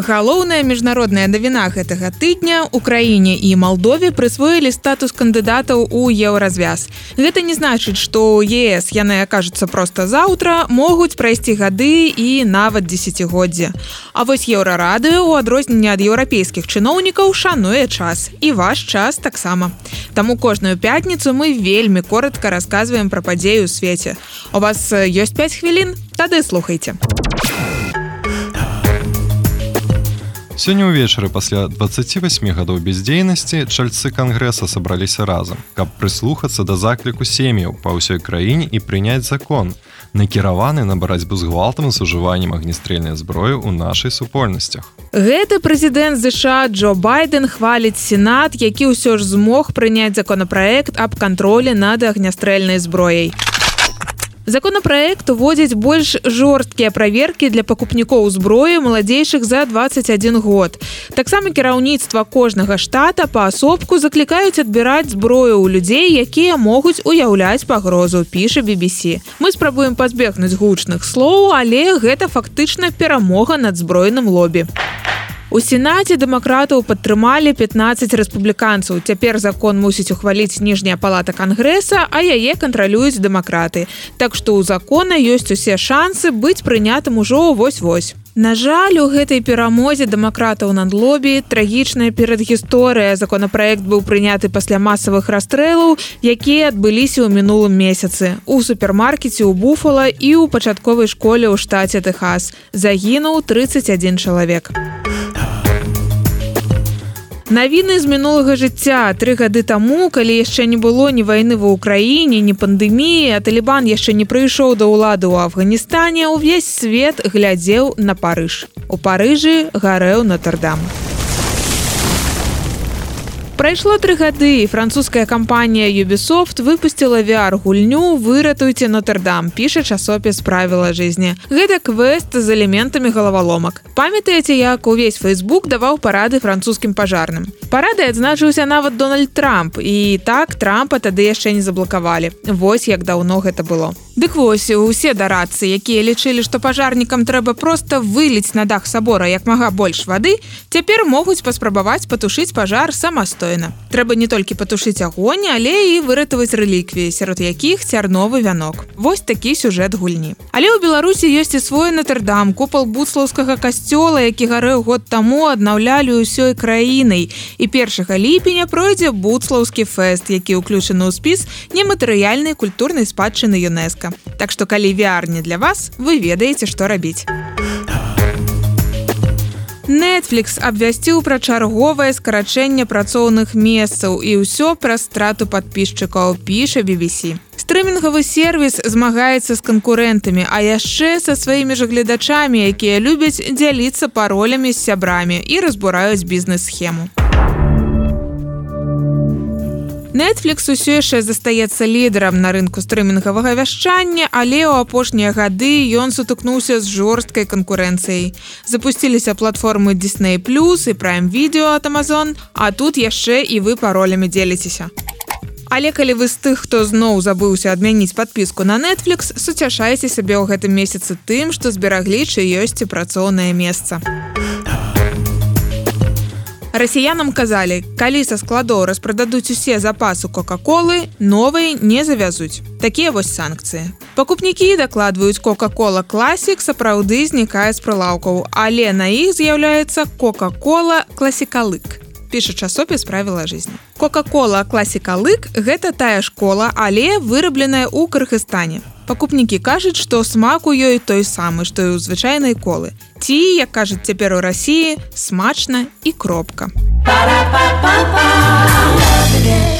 галоўная міжнародная навіна гэтага тыдня украіне і малдове прысвоілі статус кандыдатаў у еўразвяз. Гэта не значыць што ес яны акажуцца просто заўтра могуць прайсці гады і нават десятгоддзя А вось еўрарады у адрозненне ад еўрапейскіх чыноўнікаў шануе час і ваш час таксама. Таму кожную пятніцу мы вельмі коротко расказваем пра падзею ў свеце. У вас ёсць 5 хвілін? Тады слухайте Сёння ўвечары пасля 28 гадоў бяздзейнасці чальцы кангрэса сабраліся разам, каб прыслухацца да закліку сем'яў па ўсёй краіне і прыняць закон, накіраваны на барацьбу з гвалтам з ужываннем агнестрэльнай зброі ў нашай супольнасцях. Гэты прэзідэнт ЗША Джо байден хваліць сенат, які ўсё ж змог прыняць законапраект аб кантролі над агнястрэльнай зброяй. Законапраект уводзіць больш жорсткія праверкі для пакупнікоў зброі маладзейшых за 21 год. Таксама кіраўніцтва кожнага штата паасобку заклікаюць адбіраць зброю ў людзей, якія могуць уяўляць пагрозу, піша BBC. Мы спрабуем пазбегнуць гучных слоў, але гэта фактычна перамога над збройным лобі. У сенаце дэмакратаў падтрымалі 15 рэспубліканцаў. Цяпер закон мусіць ухваліць ніжняя палата кангрэса, а яе кантралююць дэмакраты. Так што ў закона ёсць усе шансы быць прынятым ужо вось-вось. На жаль, у гэтай перамозе дэмакратаў над лобі трагічная перадгісторыя законапраект быў прыняты пасля масавых расстрэлаў, якія адбыліся ў мінулым месяцы. У супермаркеце ў буфала і ў пачатковай школе ў штаце Тэхас загінуў 31 чалавек. Навіны з мінулага жыцця тры гады таму, калі яшчэ не было ні вайны ва ўкраіне, ні пандэміі, а талібан яшчэ не прыйшоў да ўлады ў Афганістане, увесь свет глядзеў на парыж. У парыжы гарэў Нотр-дам. Прайшло тры гады французская кампанія Юбісофт выпусціла VR гульню выратуйце Нотр-дам піша часопіс правіла жизни гэта квест з элементамі галаваломак. Памятаеце як увесь фейсбук даваў парады французскім пажарным. Парады адзначыўся нават Дональд Трамп і так трампа тады яшчэ не заблакавалі. Вось як даўно гэта было Дык вось усе дарацы якія лічылі што пажарнікам трэба просто выліць на дах сабора як мага больш вады цяпер могуць паспрабаваць патушыць пажар самастойна. Трэба не толькі патушыць агонь, але і выратаваць рэліквіі, сярод якіх цярновы вянок. Вось такі сюжэт гульні. Але ў Беларусі ёсць і свой Нотр-дам, купал буцлаўскага касцёла, які гарэў год таму аднаўлялі ўсёй краінай. І першага ліпеня пройдзе буцлаўскі фэст, які ўключаны ў спіс нематэрыяльнай культурнай спадчыны ЮНЕСКА. Так што калі віарні для вас, вы ведаеце, што рабіць. Netflix абвясціў пра чарговае скарачэнне працоўных месцаў і ўсё пра страту падпісчыкаў піша BBC. Стрымінгавы сервіс змагаецца з канкурэнтамі, а яшчэ са сваімі ж гледачамі, якія любяць дзяліцца паролямі з сябрамі і разбураюць бізнес-схему. Netflix усё яшчэ застаецца лідарам на рынку стрымінгавага вяшчання, але ў апошнія гады ён сутыкнуўся з жорсткай канкурэнцыяй. Запусціліся платформы Disney+ і Prime відео от Amazon, а тут яшчэ і вы паролямі дзеліцеся. Але калі вы з тых, хто зноў забыўся адмяніць подпіску на Netflix, суцяшайце сябе ў гэтым месяцы тым, што збераглі чы ёсць і працоўнае месца расіянам казалі калі са складоў распрададуць усе запасы кока-колы новыя не завязуць. Такія вось санкцыі. Пакупнікі дакладваюць кока-кола класік сапраўды знікае з прылаўкаў але на іх з'яўляецца кока-кола класікалык піша часопіс правіла жизни кока-кола класікалык гэта тая школа але вырабленая ў кыргызстане пакупнікі кажуць што смак у ёй той самы што і ў звычайнай колы. Ці як кажуць цяпер у рассіі смачна і кропка. Па па па па